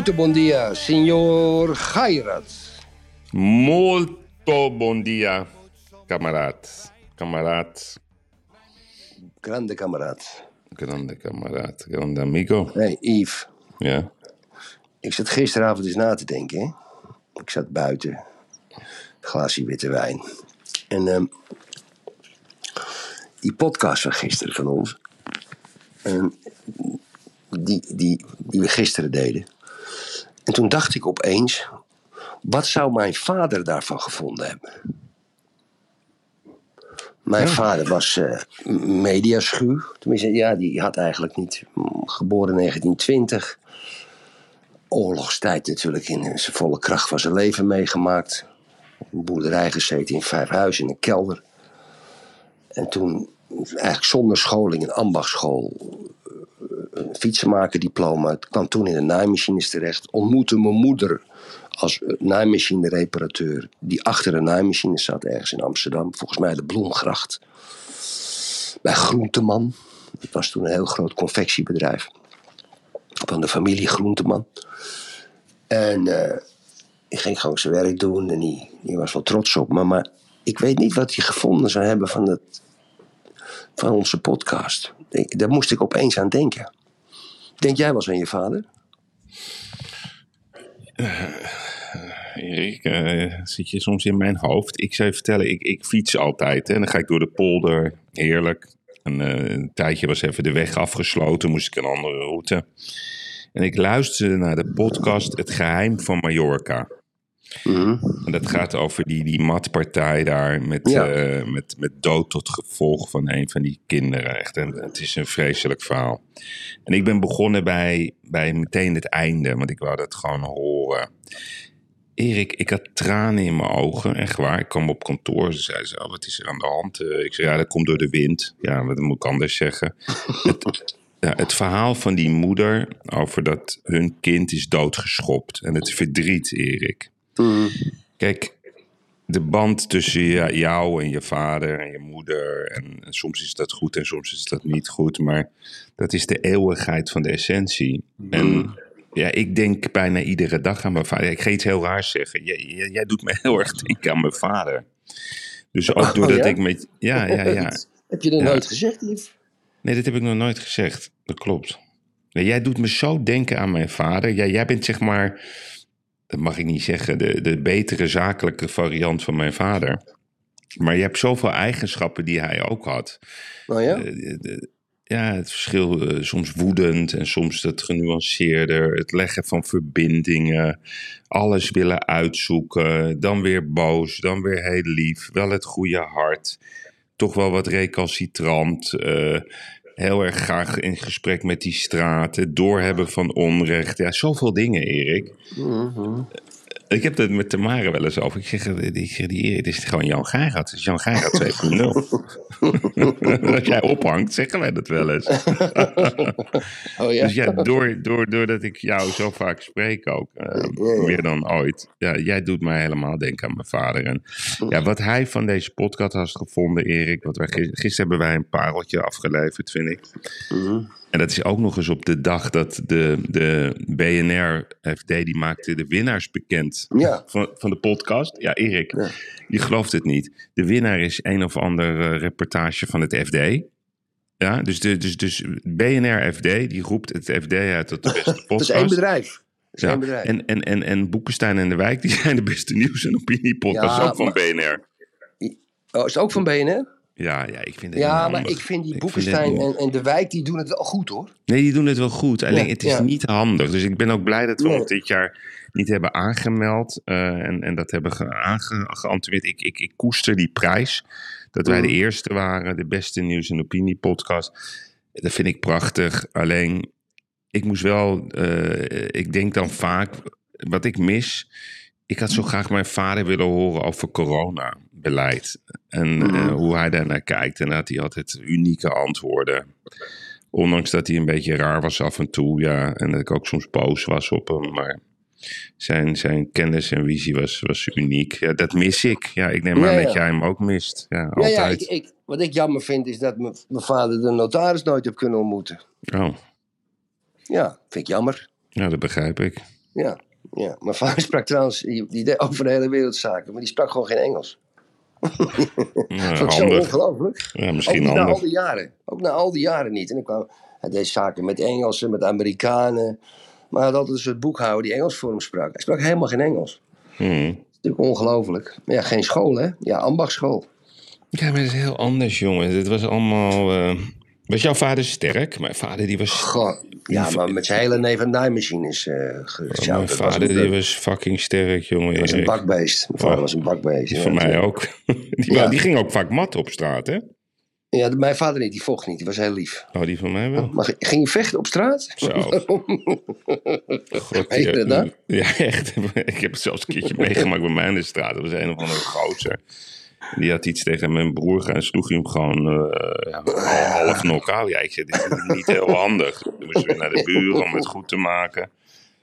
Muito bom dia, senhor Gairat. Molto bon dia, kameraad. Kameraad. Grande kameraad. Grande kameraad. Grande amigo. Hey, Yves. Ja. Ik zat gisteravond eens na te denken. Hè? Ik zat buiten. Glaasje witte wijn. En ehm, die podcast van gisteren van ons. ehm, die, die, die we gisteren deden. En toen dacht ik opeens. Wat zou mijn vader daarvan gevonden hebben? Mijn vader was eh mediaschuw. Tenminste, ja, die had eigenlijk niet. Geboren in 1920 oorlogstijd natuurlijk in zijn volle kracht van zijn leven meegemaakt. Een boerderij gezeten in Vijfhuizen in een kelder. En toen eigenlijk zonder scholing een ambachtschool, een fietsenmakerdiploma. Ik kwam toen in de naaimachines terecht. Ontmoette mijn moeder als eh, naaimachine-reparateur. Die achter een naaimachine zat ergens in Amsterdam. Volgens mij de Bloemgracht. Bij Groenteman. Dat was toen een heel groot confectiebedrijf. Van de familie Groenteman. En eh die ging gewoon zijn werk doen en die, was wel trots op me. Maar ik weet niet wat hij gevonden zou hebben van, het, van onze podcast. Ik- Daar moest ik opeens aan denken. Denk jij wel eens aan je vader? Erik, eh, zit je soms in mijn hoofd? Ik zou je vertellen, ik, ik fiets altijd. Hè. Dan ga ik door de polder, heerlijk. En, eh, een tijdje was even de weg afgesloten, moest ik een andere route. En ik luisterde naar de podcast Het Geheim van Mallorca. Mhm. En dat gaat over die, die matpartij daar met, Ja. eh, met, met dood tot gevolg van een van die kinderen. Echt, en het is een vreselijk verhaal. En ik ben begonnen bij, bij meteen het einde, want ik wou dat gewoon horen. Erik, ik had tranen in mijn ogen, echt waar. Ik kwam op kantoor, ze zei zo, wat is er aan de hand? Eh, Ik zei, ja, dat komt door de wind. Ja, wat moet ik anders zeggen? het, ja, het verhaal van die moeder over dat hun kind is doodgeschopt. En het verdriet, Erik. Mhm. Kijk, de band tussen jou en je vader en je moeder. En, en soms is dat goed en soms is dat niet goed. Maar dat is de eeuwigheid van de essentie. En ja, ik denk bijna iedere dag aan mijn vader. Ik ga iets heel raars zeggen. Jij, jij, jij doet me heel erg denken aan mijn vader. Dus ook doordat ja? ik met. Ja, ja, ja. Heb je dat Ja. nooit gezegd, Yves? Nee, dat heb ik nog nooit gezegd. Dat klopt. Jij doet me zo denken aan mijn vader. Ja, jij bent zeg maar, dat mag ik niet zeggen, de, de betere zakelijke variant van mijn vader. Maar je hebt zoveel eigenschappen die hij ook had. Nou ja? Eh, de- ja, het verschil, eh, soms woedend en soms dat genuanceerder. Het leggen van verbindingen. Alles willen uitzoeken. Dan weer boos, dan weer heel lief. Wel het goede hart. Toch wel wat recalcitrant. eh, heel erg graag in gesprek met die straat. Het doorhebben van onrecht. Ja, zoveel dingen, Erik. Mhm. Ik heb het met Tamara wel eens over. Ik zeg, die Erik, het is gewoon Jan Geirat. Het is Jan Geirat 2.0. Als jij ophangt, zeggen wij dat wel eens. Oh ja? Dus ja, door, door, doordat ik jou zo vaak spreek ook, eh, meer dan ooit. Ja, jij doet mij helemaal denken aan mijn vader. En ja, wat hij van deze podcast had gevonden, Erik. Wat wij, gis- gisteren hebben wij een pareltje afgeleverd, vind ik. Mhm. En dat is ook nog eens op de dag dat de, de BNR-FD, die maakte de winnaars bekend Ja. van, van de podcast. Ja, Erik, Ja. je gelooft het niet. De winnaar is een of ander eh, reportage van het FD. Ja, dus, de, dus, dus BNR-FD, die roept het FD uit tot de beste podcast. Dat is één bedrijf. Is Ja, één bedrijf. en, en, en, en Boekenstein en de Wijk, die zijn de beste nieuws- en opiniepodcast Ja, ook van maar- BNR. Oh, is het ook van BNR? Ja, ja, ik vind het Ja, maar handig. ik vind die Boekenstein vind en, en De Wijk, die doen het wel goed hoor. Nee, die doen het wel goed. Alleen Ja, het is ja. niet handig. Dus ik ben ook blij dat we Nee. ons dit jaar niet hebben aangemeld. eh, en, en dat hebben ge aange-. Ik, ik, ik koester die prijs. Dat wij Mhm. de eerste waren, de beste nieuws- en opiniepodcast. Dat vind ik prachtig. Alleen, ik moest wel, eh, ik denk dan vaak, wat ik mis. Ik had zo graag mijn vader willen horen over coronabeleid. En eh, hoe hij daarnaar kijkt. En dat hij altijd unieke antwoorden. Ondanks dat hij een beetje raar was af en toe. Ja, en dat ik ook soms boos was op hem. Maar zijn, zijn kennis en visie was, was uniek. Ja, dat mis ik. Ja, ik neem Ja, aan ja. dat jij hem ook mist. Ja, altijd. ja, ik, ik, wat ik jammer vind is dat mijn mijn vader de notaris nooit heb kunnen ontmoeten. Oh, Ja, vind ik jammer. ja, dat begrijp ik. Ja, ja. Mijn vader sprak trouwens, die, die deed over de hele wereld zaken, maar die sprak gewoon geen Engels. Ja, zo handig. ongelooflijk. Ja, Ook misschien niet na al die jaren. Ook na al die jaren niet. En ik kwam, hij deed zaken met Engelsen, met Amerikanen. Maar hij had altijd een soort boekhouder die Engels voor hem sprak. Hij sprak helemaal geen Engels. Hmm. Dat is natuurlijk ongelooflijk. Maar ja, geen school hè. Ja, ambachtschool. Ja, maar het is heel anders, jongen. Het was allemaal... eh, Was jouw vader sterk? Mijn vader die was... Goh. Ja, maar met zijn hele neef en naaimachine is eh Oh, mijn was vader een- die was fucking sterk, jongen. Dat was een bakbeest. Mijn vader Oh. was een bakbeest. Ja. van mij ook. Die, Ja. die ging ook vaak mat op straat, hè? Ja, mijn vader niet. Die vocht niet. Die was heel lief. Oh, die van mij wel. Maar ging je vechten op straat? Zo. God, dat nou? Ja, echt. Ik heb het zelfs een keertje meegemaakt bij mij in de straat. Dat was een of andere gozer. Die had iets tegen mijn broer en sloeg hij hem gewoon eh, ja, half knock-out. Ja, ik zei, dit is niet heel handig. Toen moesten we naar de buren om het goed te maken.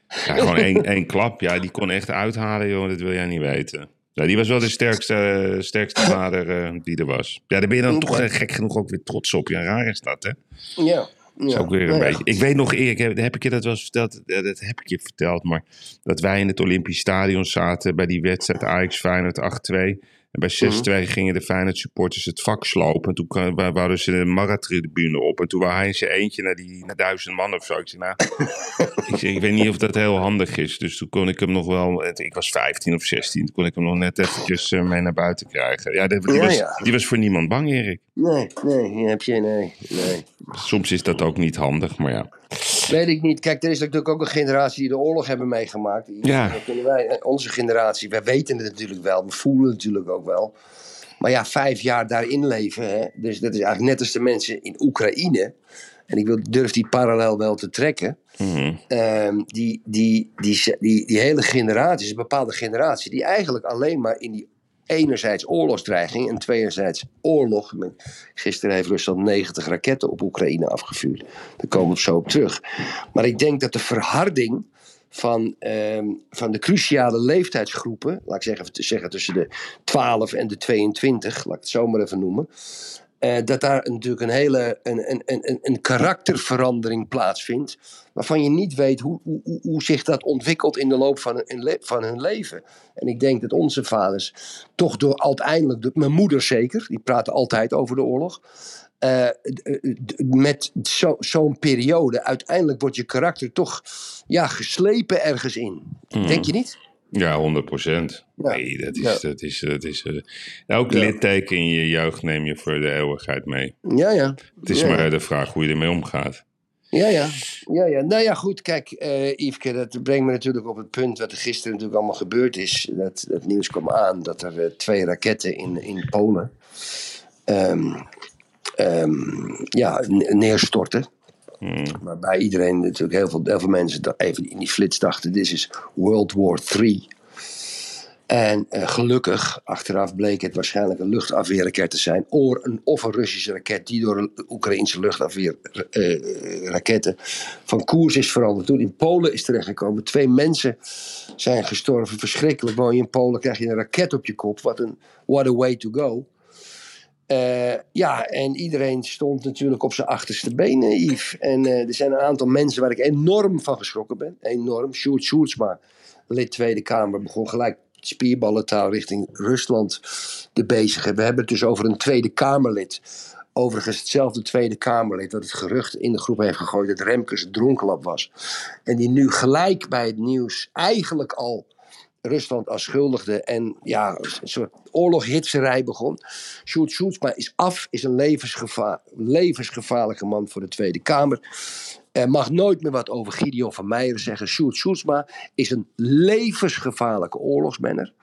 Ja, gewoon één, één klap. Ja, die kon echt uithalen, joh. Dat wil jij niet weten. Ja, die was wel de sterkste, sterkste vader eh, die er was. Ja, daar ben je dan toch eh, gek genoeg ook weer trots op. Ja, raar is dat, hè? Ja. Dat is ja. ook weer een Nou ja, beetje. Ik weet nog, Erik, heb, heb ik je dat wel eens verteld? Ja, Dat heb ik je verteld, maar dat wij in het Olympisch Stadion zaten bij die wedstrijd Ajax Feyenoord 8-2. En bij 6-2 gingen de Feyenoord supporters het vak slopen. En toen wouden ze de maratribune op. En toen wou hij in zijn eentje naar, die, naar duizend man of zo. Ik zei, nou, ik, ik weet niet of dat heel handig is. Dus toen kon ik hem nog wel, ik was 15 of 16, toen kon ik hem nog net eventjes eh, mee naar buiten krijgen. Ja, die, die Ja, was, ja. die was voor niemand bang, Erik. Nee, nee, heb je, nee, nee. Soms is dat ook niet handig, maar ja. Weet ik niet. Kijk, er is natuurlijk ook een generatie die de oorlog hebben meegemaakt. Ja. dat kunnen wij, eh, onze generatie, wij weten het natuurlijk wel, we voelen het natuurlijk ook wel. Maar ja, vijf jaar daarin leven, hè? dus dat is eigenlijk net als de mensen in Oekraïne. En ik wil, durf die parallel wel te trekken. Mhm. Ehm, die, die, die, die, die hele generatie, is een bepaalde generatie, die eigenlijk alleen maar in die enerzijds oorlogsdreiging en tweerzijds oorlog. Gisteren heeft Rusland 90 raketten op Oekraïne afgevuurd. Daar komen we zo op terug. Maar ik denk dat de verharding van, ehm, van de cruciale leeftijdsgroepen, laat ik zeggen, zeggen tussen de 12 en de 22, laat ik het zo maar even noemen. Eh, dat daar natuurlijk een hele een, een, een, een karakterverandering plaatsvindt. Waarvan je niet weet hoe, hoe, hoe- zich dat ontwikkelt in de loop van, hun- le- van hun leven. En ik denk dat onze vaders toch door uiteindelijk, de- mijn moeder zeker, die praten altijd over de oorlog. d- met zo- zo'n periode, uiteindelijk wordt je karakter toch ja, geslepen ergens in. Denk je niet? Ja, 100 procent. Ja. Nee, dat is. Ja. Dat is, dat is eh, elk Ja. litteken in je jeugd neem je voor de eeuwigheid mee. Ja, ja. Het is maar de vraag hoe je ermee omgaat. Ja, ja. ja, ja. Nou ja, goed. Kijk, eh Yveske, dat brengt me natuurlijk op het punt wat er gisteren natuurlijk allemaal gebeurd is. Dat, dat nieuws kwam aan dat er eh, twee raketten in, in Polen ehm, ja, ne- neerstorten. Waarbij iedereen natuurlijk heel veel, heel veel mensen even in die flits dachten: dit is World War III. En eh, gelukkig, achteraf bleek het waarschijnlijk een luchtafweerraket te zijn. Of een, of een Russische raket die door een Oekraïnse luchtafweerraketten van koers is veranderd. Toen in Polen is terechtgekomen. Twee mensen zijn gestorven. Verschrikkelijk. Woon je in Polen, krijg je een raket op je kop. Wat een what a way to go. Eh, ja, en iedereen stond natuurlijk op zijn achterste benen, Yves. En eh, er zijn een aantal mensen waar ik enorm van geschrokken ben. Enorm. Sjoerd Sjoerdsma, lid Tweede Kamer, begon gelijk spierballentaal richting Rusland te bezigen. We hebben het dus over een Tweede Kamerlid. Overigens hetzelfde Tweede Kamerlid dat het gerucht in de groep heeft gegooid dat Remkes dronkenlap was. En die nu gelijk bij het nieuws eigenlijk al Rusland als schuldigde en ja, een soort oorloghitserij begon. Sjoerd Sjoerdsma is af, is een levensgevaar, levensgevaarlijke man voor de Tweede Kamer. Er mag nooit meer wat over Gideon van Meijeren zeggen. Sjoerd Sjoerdsma is een levensgevaarlijke oorlogsmenner.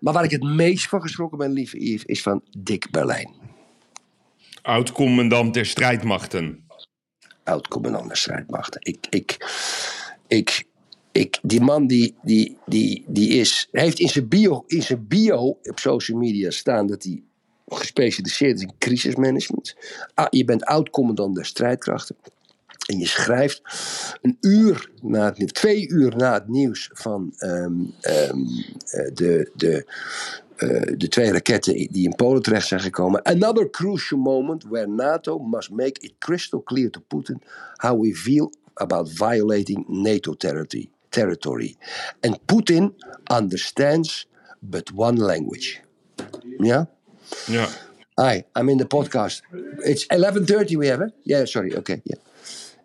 Maar waar ik het meest van geschrokken ben, lieve Yves, is van Dick Berlijn. Oud-commandant der strijdmachten. oud-commandant der strijdmachten. Ik, ik, ik, ik, die man die, die, die, die is, heeft in zijn, bio, in zijn bio op social media staan dat hij gespecialiseerd is in crisismanagement. Ah, je bent oud-commandant der strijdkrachten. En je schrijft een uur na het nieuws, twee uur na het nieuws van ehm, ehm, eh, de, de, eh, de twee raketten die in Polen terecht zijn gekomen. Another crucial moment where NATO must make it crystal clear to Putin how we feel about violating NATO territory. Territory. And Putin understands but one language. Ja? Ja. Hi, I'm in the podcast. It's 11.30 we have, it? Yeah, sorry, okay, yeah.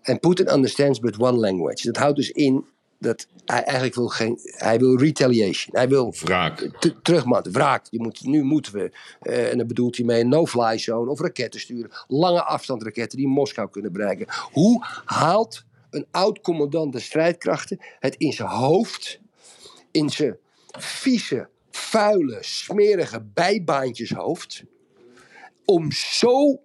En Putin understands but one language. Dat houdt dus in dat hij eigenlijk wil geen... Hij wil retaliation. Hij wil Wraak. t- terugmatten, wraak. Je moet, nu moeten we, eh, en dan bedoelt hij mee no-fly zone of raketten sturen. Lange afstandsraketten die Moskou kunnen bereiken. Hoe haalt een oud-commandant de strijdkrachten het in zijn hoofd, in zijn vieze, vuile, smerige bijbaantjeshoofd, om zo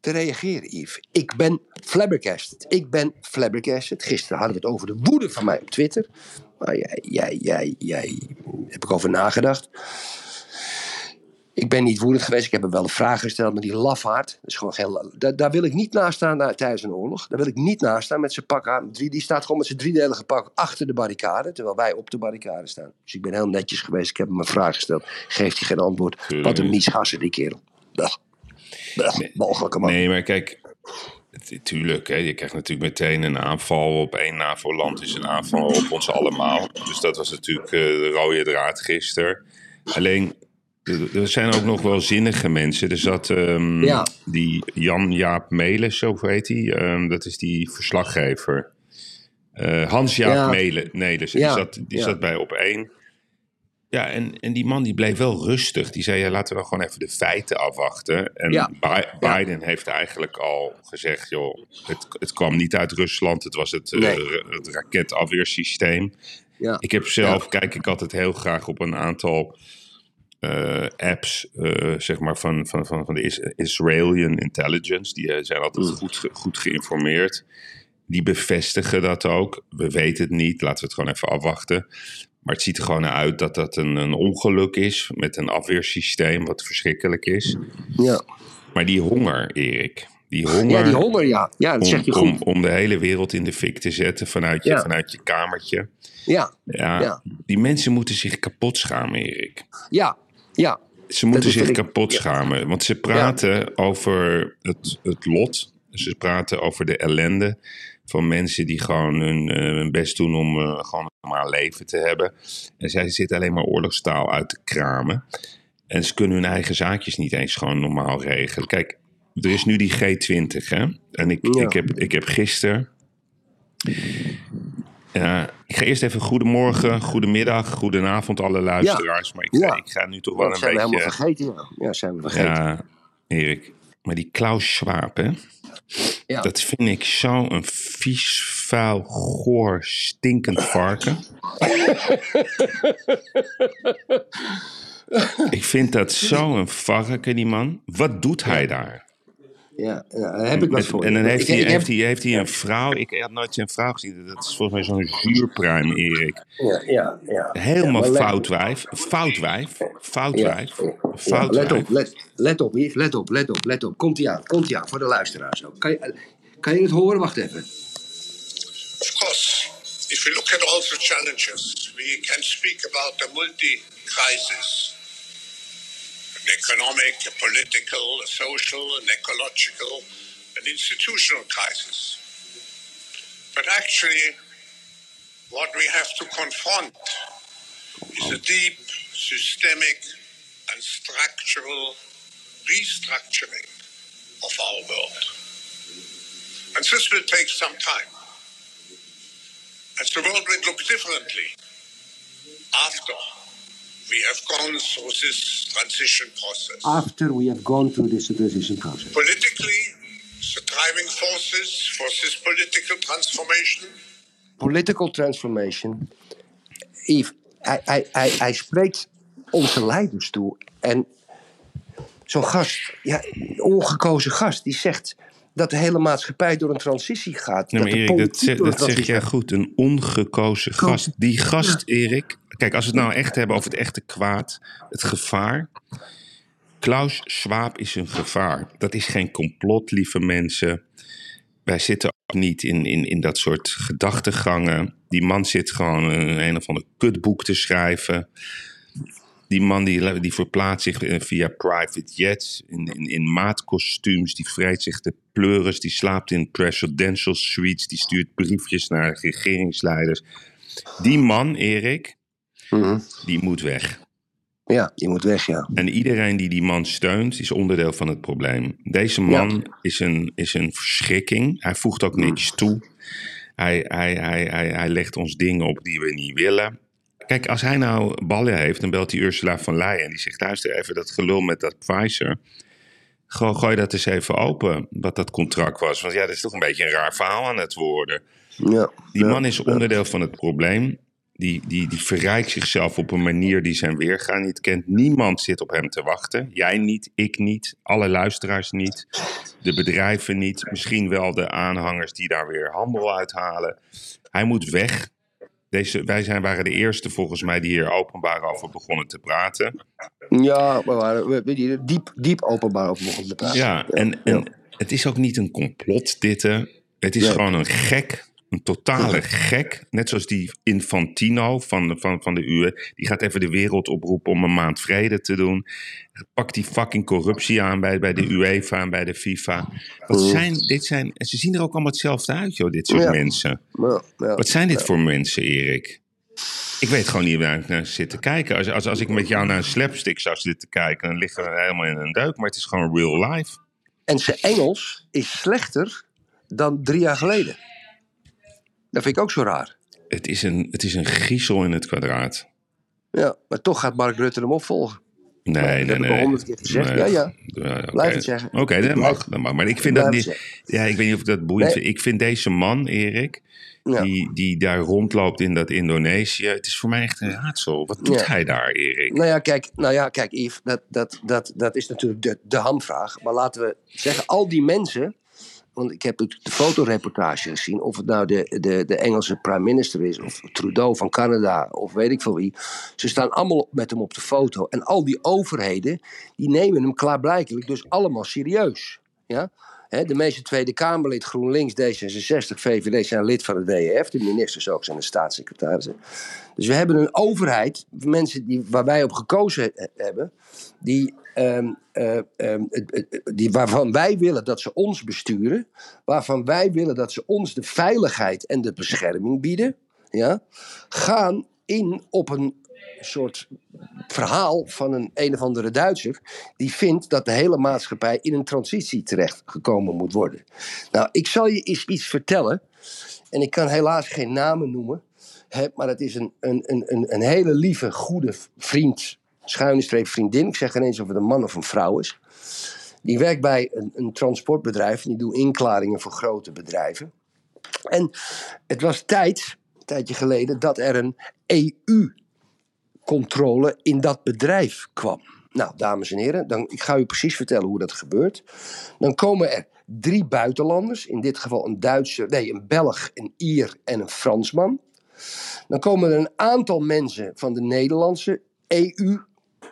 te reageren, Yves. Ik ben flabbergasted. Ik ben flabbergasted. Gisteren hadden we het over de woede van mij op Twitter. Maar jij, jij, jij, jij, heb ik over nagedacht. Ik ben niet woedend geweest. Ik heb hem wel een vraag gesteld. Maar die lafaard, is gewoon geen, daar, daar wil ik niet naast staan na- tijdens een oorlog. Daar wil ik niet naast staan met zijn pak aan. Die staat gewoon met zijn driedelige pak achter de barricade. Terwijl wij op de barricade staan. Dus ik ben heel netjes geweest. Ik heb hem een vraag gesteld. Geeft hij geen antwoord. Wat een miesgassen die kerel. Dag. Mogelijke man. Nee, maar kijk, tuurlijk, hè, je krijgt natuurlijk meteen een aanval op één NAVO-land, is een aanval op ons allemaal. Dus dat was natuurlijk eh, de rode draad gisteren. Alleen, er zijn ook nog wel zinnige mensen. Er zat ehm, Ja. die Jan-Jaap Melis, zo heet hij, ehm, dat is die verslaggever. Eh, Hans-Jaap Ja. Mele- Nelis, Ja, die, zat, die zat bij op één. Ja, en, en die man die bleef wel rustig. Die zei, ja, laten we dan gewoon even de feiten afwachten. En. Bi- Biden heeft eigenlijk al gezegd, joh, het, het kwam niet uit Rusland. Het was het, eh, Nee. het raketafweersysteem. Ja. Ik heb zelf, kijk ik altijd heel graag op een aantal eh, apps, eh, zeg maar, van, van, van, van de Is- Israelian Intelligence. Die eh, zijn altijd goed, ge- goed geïnformeerd. Die bevestigen dat ook. We weten het niet, laten we het gewoon even afwachten. Maar het ziet er gewoon uit dat dat een, een ongeluk is met een afweersysteem, wat verschrikkelijk is. Ja. Maar die honger, Erik, die honger, ja, die honger, ja. Ja, dat om, zeg je om, goed. om de hele wereld in de fik te zetten vanuit je, Ja. vanuit je kamertje. Ja, Ja, Ja. Die mensen moeten zich kapot schamen, Erik. ja, ja. Ze moeten zich kapot ja. schamen. Want ze praten over het, het lot. Ze praten over de ellende van mensen die gewoon hun, eh, hun best doen om eh, gewoon een normaal leven te hebben. En zij zitten alleen maar oorlogstaal uit te kramen. En ze kunnen hun eigen zaakjes niet eens gewoon normaal regelen. Kijk, er is nu die G20, hè? En ik, Ja. ik, heb, ik heb gisteren. Ja, ik ga eerst even goedemorgen, goedemiddag, goedenavond alle luisteraars. Maar ik ga, Ja. ik ga nu toch wel een zijn we beetje... helemaal vergeten, ja. Ja, zijn we vergeten. Ja, Erik. Maar die Klaus Schwab, hè? Ja. Dat vind ik zo'n vies, vuil, goor, stinkend varken. ik vind dat zo'n varken, die man. Wat doet hij daar? Ja, daar heb ik wat voor. en dan heeft, Ik- hij, ik heb- heeft, hij, heeft hij een vrouw. Ik had nooit zijn vrouw gezien. Dat is volgens mij zo'n zuurpruim, Erik. Ja, ja, ja. Helemaal Ja, fout wijf. Fout wijf. Fout Ja, wijf. Fout let wijf. op, let, let op, Yves, let op, let op, let op. Komt ie aan, komt ie aan, voor de luisteraars ook. Kan je, kan je het horen? Wacht even. Of course, if we look at all the challenges, we can speak about the multi-crisis. Economic, a political, a social, an ecological, an institutional crisis. But actually, what we have to confront is a deep, systemic, and structural restructuring of our world. And this will take some time. And the world will look differently after we have gone through this transition process. After we have gone through this transition process. Politically, the driving forces for this political transformation Political transformation. Yves, hij, hij, hij, hij spreekt onze leiders toe. En zo'n gast, ja, ongekozen gast, die zegt... dat de hele maatschappij door een transitie gaat. Nee, maar de Erik, dat, zeg, dat zeg jij goed. Een ongekozen gast. Die gast, Erik. Kijk, als we het nou echt hebben over het echte kwaad. Het gevaar. Klaus Schwab is een gevaar. Dat is geen complot, lieve mensen. Wij zitten ook niet in, in, in dat soort gedachtegangen. Die man zit gewoon een, een of ander kutboek te schrijven. Die man die, die verplaatst zich via private jets in, in, in maatkostuums. Die vreet zich de pleuris. Die slaapt in presidential suites. Die stuurt briefjes naar regeringsleiders. Die man, Erik, Mhm. die moet weg. Ja, die moet weg, ja. En iedereen die die man steunt, is onderdeel van het probleem. Deze man is, een, is een verschrikking. Hij voegt ook niks toe. Hij, hij, hij, hij, hij legt ons dingen op die we niet willen. Kijk, als hij nou ballen heeft, dan belt hij Ursula van Leyen. En die zegt, luister even, dat gelul met dat Pfizer. Gooi, gooi dat eens even open, wat dat contract was. Want ja, dat is toch een beetje een raar verhaal aan het worden. ja. Die man is onderdeel van het probleem. Die, die, die verrijkt zichzelf op een manier die zijn weerga niet kent. Niemand zit op hem te wachten. Jij niet, ik niet, alle luisteraars niet, de bedrijven niet. Misschien wel de aanhangers die daar weer handel uithalen. Hij moet weg. Deze, wij zijn, waren de eerste volgens mij die hier openbaar over begonnen te praten. Ja, we waren we diep, diep openbaar over mogen te praten. Ja, en, en het is ook niet een complot, dit. hè. Het is gewoon een gek, een totale gek. Net zoals die Infantino van, de- van, van de UE. Die gaat even de wereld oproepen om een maand vrede te doen. Pakt die fucking corruptie aan bij, bij de UEFA en bij de FIFA. Wat zijn, dit zijn, ze zien er ook allemaal hetzelfde uit, joh, dit soort Ja. mensen. Ja, ja. Wat zijn dit voor mensen, Erik? Ik weet gewoon niet waar ik naar zit te kijken. Als, als, als ik met jou naar een slapstick zou zitten kijken, dan liggen we helemaal in een deuk. Maar het is gewoon real life. En zijn Engels is slechter dan drie jaar geleden. Dat vind ik ook zo raar. Het is, een, het is een griezel in het kwadraat. Ja, maar toch gaat Mark Rutte hem opvolgen. Nee, dat nee, heb ik nee. al honderd keer gezegd. Nee. Ja, ja. oké. Blijf het zeggen. Oké, dat mag, dat mag. Maar ik vind dat niet... Ja, ik weet niet of dat boeiend Nee. vind. Ik vind deze man, Erik, Ja. die, die daar rondloopt in dat Indonesië... Het is voor mij echt een raadsel. Wat doet Ja. hij daar, Erik? Nou ja, kijk, nou ja, kijk Yves, dat, dat, dat, dat is natuurlijk de, de hamvraag. Maar laten we zeggen, al die mensen... Want ik heb de fotoreportage gezien. Of het nou de, de, de Engelse prime minister is. Of Trudeau van Canada. Of weet ik veel wie. Ze staan allemaal met hem op de foto. En al die overheden. Die nemen hem klaarblijkelijk dus allemaal serieus. Ja? De meeste Tweede Kamerlid, GroenLinks, D66, VVD zijn lid van het WEF. De ministers ook zijn de staatssecretarissen. Dus we hebben een overheid, mensen die, waar wij op gekozen he- hebben, die, ehm, eh, ehm, die, waarvan wij willen dat ze ons besturen, waarvan wij willen dat ze ons de veiligheid en de bescherming bieden, ja, gaan in op een soort verhaal van een een of andere Duitser. Die vindt dat de hele maatschappij in een transitie terechtgekomen moet worden. Nou, ik zal je eens iets vertellen. En ik kan helaas geen namen noemen. Maar het is een, een, een, een, een hele lieve, goede vriend. Schuine streep vriendin. Ik zeg geen eens of het een man of een vrouw is. Die werkt bij een, een transportbedrijf. En die doet inklaringen voor grote bedrijven. En het was tijd, een tijdje geleden, dat er een EU-controle in dat bedrijf kwam. Nou, dames en heren, dan, ik ga u precies vertellen hoe dat gebeurt. Dan komen er drie buitenlanders, in dit geval een Duitser, nee, een Belg, een Ier en een Fransman. Dan komen er een aantal mensen van de Nederlandse EU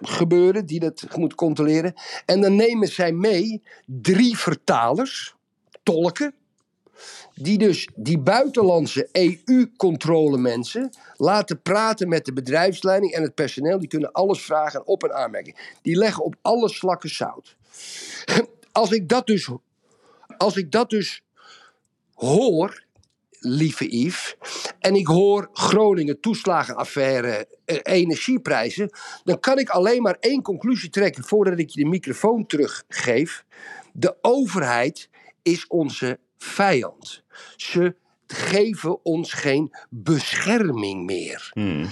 gebeuren die dat moet controleren. En dan nemen zij mee drie vertalers, tolken, die dus die buitenlandse EU-controlemensen laten praten met de bedrijfsleiding en het personeel. Die kunnen alles vragen en op- en aanmerken. Die leggen op alle slakken zout. Als ik dat dus, als ik dat dus hoor, lieve Yves, en ik hoor Groningen toeslagenaffaire, eh, energieprijzen, dan kan ik alleen maar één conclusie trekken voordat ik je de microfoon teruggeef. De overheid is onze vijand. Ze geven ons geen bescherming meer. Hmm.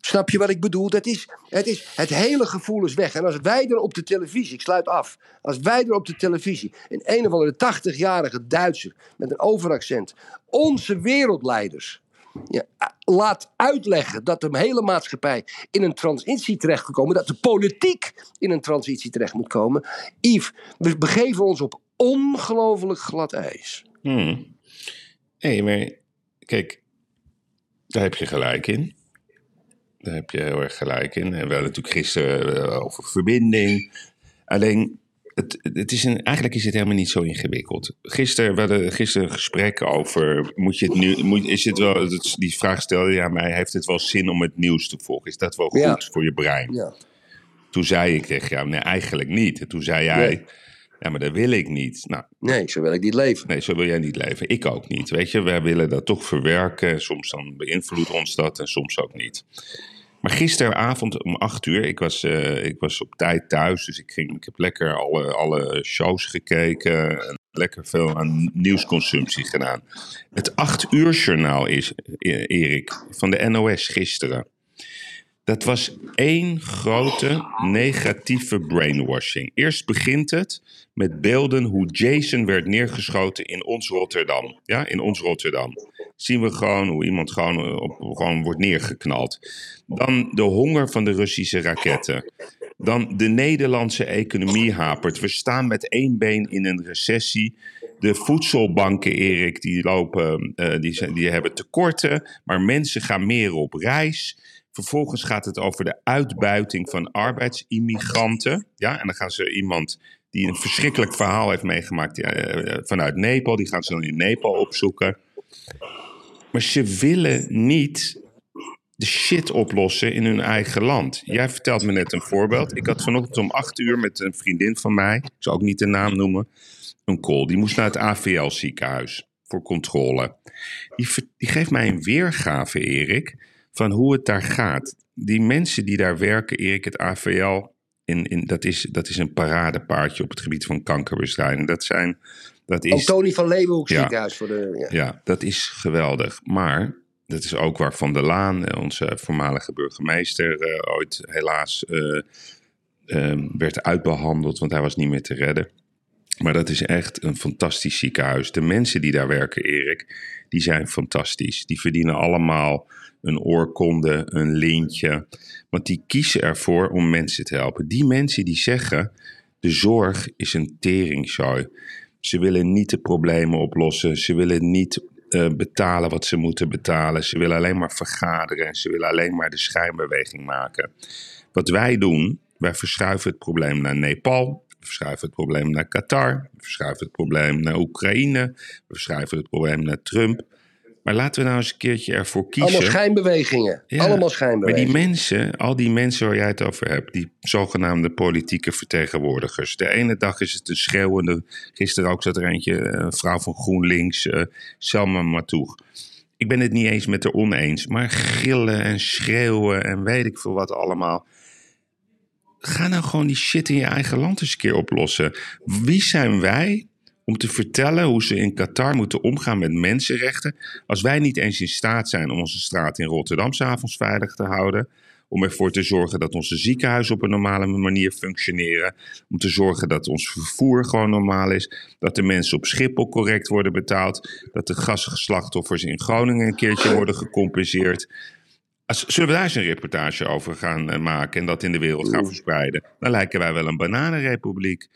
Snap je wat ik bedoel? Dat is, het, is, het hele gevoel is weg. En als wij er op de televisie, ik sluit af. Als wij er op de televisie, een een of andere 80-jarige Duitser met een overaccent, onze wereldleiders ja, laat uitleggen dat de hele maatschappij in een transitie terechtgekomen, dat de politiek in een transitie terecht moet komen. Yves, we begeven ons op ongelooflijk glad ijs. Hmm. Maar kijk, daar heb je gelijk in. Daar heb je heel erg gelijk in. En we hadden natuurlijk gisteren eh, over verbinding. Alleen, het, het is een, eigenlijk is het helemaal niet zo ingewikkeld. Gisteren, we hadden gisteren een gesprek over, moet je het nu, moet, is het wel, die vraag stelde je aan mij, heeft het wel zin om het nieuws te volgen? Is dat wel goed Ja. voor je brein? Ja. Toen zei ik tegen jou, nee, eigenlijk niet. En toen zei jij, Nee. Ja, maar dat wil ik niet. Nou, Nee, zo wil ik niet leven. Nee, zo wil jij niet leven. Ik ook niet. Weet je, wij willen dat toch verwerken. Soms dan beïnvloedt ons dat en soms ook niet. Maar gisteravond om acht uur, ik was, eh, ik was op tijd thuis. Dus ik, ging, ik heb lekker alle, alle shows gekeken. En lekker veel aan nieuwsconsumptie gedaan. Het acht uur journaal is, eh, Erik, van de NOS gisteren. Dat was één grote negatieve brainwashing. Eerst begint het met beelden hoe Jason werd neergeschoten in ons Rotterdam. Ja, in ons Rotterdam. Zien we gewoon hoe iemand gewoon, eh, op, gewoon wordt neergeknald. Dan de honger van de Russische raketten. Dan de Nederlandse economie hapert. We staan met één been in een recessie. De voedselbanken, Erik, die lopen, eh, die, die hebben tekorten. Maar mensen gaan meer op reis. Vervolgens gaat het over de uitbuiting van arbeidsimmigranten. Ja, en dan gaan ze iemand die een verschrikkelijk verhaal heeft meegemaakt eh, vanuit Nepal, die gaan ze dan in Nepal opzoeken. Maar ze willen niet de shit oplossen in hun eigen land. Jij vertelt me net een voorbeeld. Ik had vanochtend om acht uur met een vriendin van mij, ik zal ook niet de naam noemen, een call. Die moest naar het AVL ziekenhuis voor controle. Die, die geeft mij een weergave, Erik, van hoe het daar gaat. Die mensen die daar werken, Erik, het AVL, in, in, dat, is, dat is een paradepaardje op het gebied van kankerbestrijding. Dat zijn, dat is, Antonie van Leeuwenhoek Ja. ziekenhuis voor de... Ja. ja, dat is geweldig. Maar dat is ook waar Van der Laan, eh, onze voormalige burgemeester, eh, ooit helaas eh, eh, werd uitbehandeld, want hij was niet meer te redden. Maar dat is echt een fantastisch ziekenhuis. De mensen die daar werken, Erik, die zijn fantastisch. Die verdienen allemaal een oorkonde, een lintje. Want die kiezen ervoor om mensen te helpen. Die mensen die zeggen, de zorg is een teringzooi. Ze willen niet de problemen oplossen. Ze willen niet eh, betalen wat ze moeten betalen. Ze willen alleen maar vergaderen. En ze willen alleen maar de schijnbeweging maken. Wat wij doen, wij verschuiven het probleem naar Nepal. We verschuiven het probleem naar Qatar. We verschuiven het probleem naar Oekraïne. We verschuiven het probleem naar Trump. Maar laten we nou eens een keertje ervoor kiezen. Allemaal schijnbewegingen. Ja, Allemaal Maar schijnbewegingen. die mensen, al die mensen waar jij het over hebt, die zogenaamde politieke vertegenwoordigers. De ene dag is het een schreeuwende. Gisteren ook zat er eentje, een vrouw van GroenLinks, eh Selma Matoeg. Ik ben het niet eens met haar oneens, maar gillen en schreeuwen en weet ik veel wat allemaal. Ga nou gewoon die shit in je eigen land eens een keer oplossen. Wie zijn wij om te vertellen hoe ze in Qatar moeten omgaan met mensenrechten. Als wij niet eens in staat zijn om onze straat in Rotterdam s'avonds veilig te houden. Om ervoor te zorgen dat onze ziekenhuizen op een normale manier functioneren. Om te zorgen dat ons vervoer gewoon normaal is. Dat de mensen op Schiphol correct worden betaald. Dat de gasslachtoffers in Groningen een keertje worden gecompenseerd. Als, zullen we daar eens een reportage over gaan eh, maken en dat in de wereld gaan verspreiden? Dan lijken wij wel een bananenrepubliek.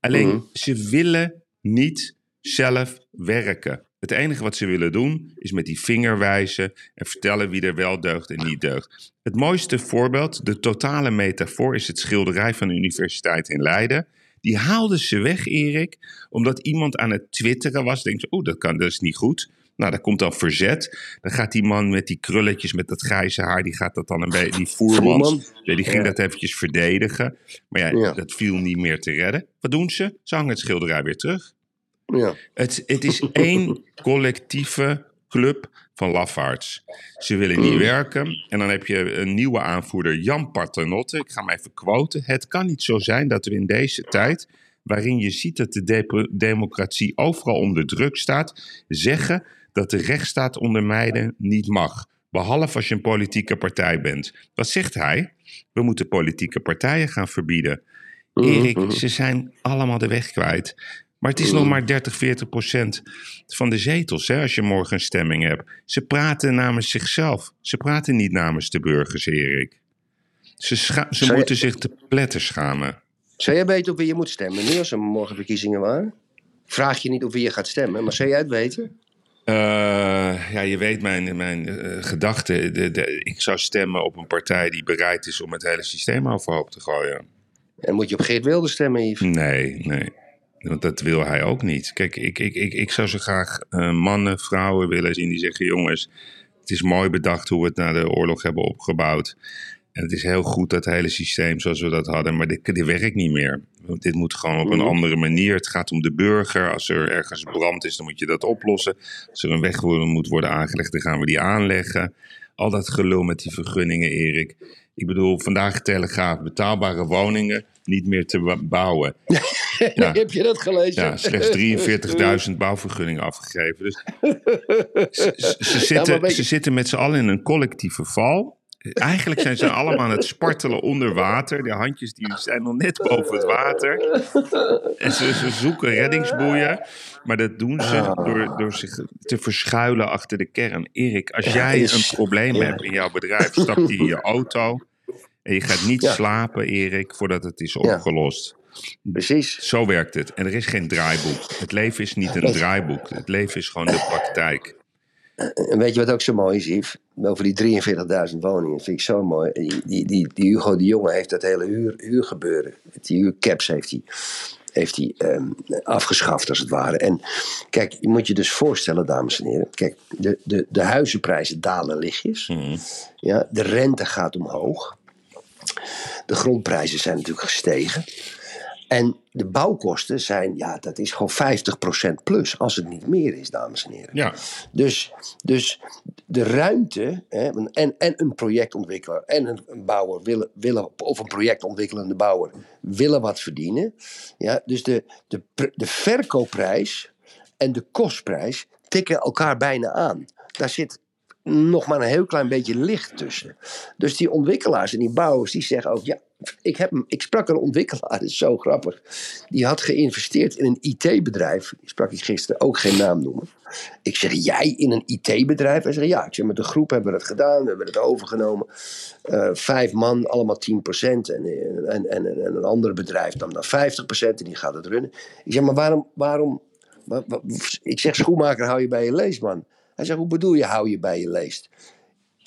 Alleen, Mhm. ze willen niet zelf werken. Het enige wat ze willen doen is met die vinger wijzen en vertellen wie er wel deugt en niet deugt. Het mooiste voorbeeld, de totale metafoor, is het schilderij van de Universiteit in Leiden. Die haalden ze weg, Erik, omdat iemand aan het twitteren was. Denkt oeh, dat, kan, dat is niet goed. Nou, daar komt dan verzet. Dan gaat die man met die krulletjes, met dat grijze haar, die gaat dat dan een beetje, die Voerman. die ging Ja. dat eventjes verdedigen. Maar ja, Ja. dat viel niet meer te redden. Wat doen ze? Ze hangen het schilderij weer terug. Ja. Het, het is één collectieve club van lafaards. Ze willen niet werken. En dan heb je een nieuwe aanvoerder, Jan Paternotte. Ik ga hem even quoten. Het kan niet zo zijn dat we in deze tijd, waarin je ziet dat de de- democratie overal onder druk staat, zeggen dat de rechtsstaat ondermijnen niet mag. Behalve als je een politieke partij bent. Wat zegt hij? We moeten politieke partijen gaan verbieden. Erik, ze zijn allemaal de weg kwijt. Maar het is nog maar 30, 40 procent van de zetels hè, als je morgen een stemming hebt. Ze praten namens zichzelf. Ze praten niet namens de burgers, Erik. Ze, scha- ze moeten zich te pletten schamen. Zou jij weten op wie je moet stemmen nu als er morgen verkiezingen waren? vraag je niet of wie je gaat stemmen, maar zou jij het weten? Uh, ja, je weet mijn, mijn uh, gedachte. De, de, ik zou stemmen op een partij die bereid is om het hele systeem overhoop te gooien. En moet je op Geert Wilde stemmen, Yves? Nee, nee. Want dat wil hij ook niet. Kijk, ik, ik, ik, ik zou zo graag uh, mannen, vrouwen willen zien die zeggen: jongens, het is mooi bedacht hoe we het na de oorlog hebben opgebouwd. En het is heel goed dat hele systeem zoals we dat hadden, maar dit, dit werkt niet meer. Dit moet gewoon op een Mhm. andere manier. Het gaat om de burger. Als er ergens brand is, dan moet je dat oplossen. Als er een weg moet worden aangelegd, dan gaan we die aanleggen. Al dat gelul met die vergunningen, Erik. Ik bedoel, vandaag Telegraaf, betaalbare woningen niet meer te bouwen. Ja. Heb je dat gelezen? Ja, slechts 43.000 bouwvergunningen afgegeven. Dus ze, zitten, je- ze zitten met z'n allen in een collectieve val. Eigenlijk zijn ze allemaal aan het spartelen onder water. De handjes die zijn nog net boven het water. En ze, ze zoeken reddingsboeien. Maar dat doen ze Ah. door, door zich te verschuilen achter de kern. Erik, als jij een probleem hebt in jouw bedrijf, stap je in je auto. En je gaat niet Ja. slapen, Erik, voordat het is Ja. opgelost. Precies. Zo werkt het. En er is geen draaiboek. Het leven is niet een draaiboek. Het leven is gewoon de praktijk. En weet je wat ook zo mooi is, Yves? Over die 43.000 woningen, vind ik zo mooi. Die, die, die, die Hugo de Jonge heeft dat hele huur, huurgebeuren, die huurcaps heeft hij heeft hij ehm, afgeschaft als het ware. En kijk, je moet je dus voorstellen, dames en heren. Kijk, de, de, de huizenprijzen dalen lichtjes. Mhm. Ja, de rente gaat omhoog. De grondprijzen zijn natuurlijk gestegen. En de bouwkosten zijn, ja, dat is gewoon 50% plus, als het niet meer is, dames en heren. Ja, Dus, dus de ruimte, hè, en, en een projectontwikkelaar en een, een bouwer willen, willen, of een projectontwikkelende bouwer willen wat verdienen. Ja, dus de, de, de verkoopprijs en de kostprijs tikken elkaar bijna aan. Daar zit nog maar een heel klein beetje licht tussen. Dus die ontwikkelaars en die bouwers die zeggen ook, ja, ik, heb, een- ik sprak een ontwikkelaar, dat is zo grappig. Die had geïnvesteerd in een IT-bedrijf. Die sprak ik gisteren ook geen naam noemen. Ik zeg, jij in een IT-bedrijf? Hij zegt, ja. Ik zeg, met de groep hebben we dat gedaan. We hebben het overgenomen. Eh, vijf man, allemaal 10%. En, en, en, en, en een ander bedrijf dan 50% en die gaat het runnen. Ik zeg, maar waarom... waarom wa- wa- ik zeg, schoenmaker, hou je bij je leest, man. Hij zegt, hoe bedoel je, hou je bij je leest?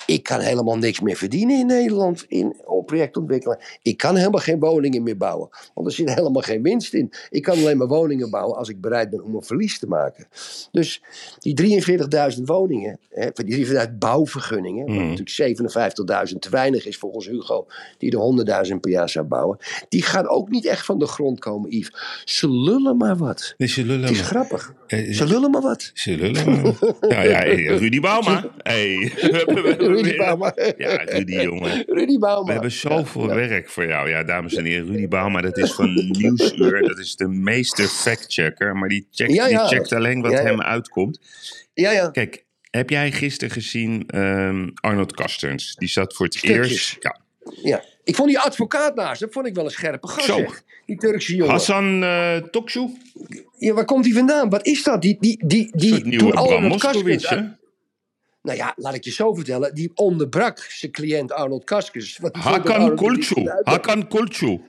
Ik kan helemaal niks meer verdienen in Nederland in, op projectontwikkeling. Ik kan helemaal geen woningen meer bouwen. Want er zit helemaal geen winst in. Ik kan alleen maar woningen bouwen als ik bereid ben om een verlies te maken. Dus die 43.000 woningen, hè, die 43.000 bouwvergunningen, wat Mhm. natuurlijk 57.000 te weinig is volgens Hugo, die er 100.000 per jaar zou bouwen, die gaan ook niet echt van de grond komen, Yves. Ze lullen maar wat. dus ze lullen Het is maar. grappig. Eh, Ze lullen maar wat. Ze lullen maar. Ja, ja, hey, Rudy Bauma. Hey. Rudy Bauma. Ja, Rudy, jongen. Rudy Bauma. We hebben zoveel werk voor jou. Ja, dames en heren. Rudy Bauma, dat is van Nieuwsuur. Dat is de meester factchecker. Maar die checkt. Die checkt alleen wat hem uitkomt. Ja, ja. Kijk, heb jij gisteren gezien ehm, Arnold Kasterns? Die zat voor het Stukjes. eerst... Ja, Ja. Ik vond die advocaat naast hem, vond ik wel een scherpe gast. Zo. Die Turkse jongen. Hassan uh, Toksu? Ja, waar komt hij vandaan? Wat is dat? Die, die, die, die, nieuwe Bram Moskowitz, hè? Nou ja, laat ik je zo vertellen. Die onderbrak zijn cliënt Arnold dat Hakan Kulcu. Hakan Kulcu.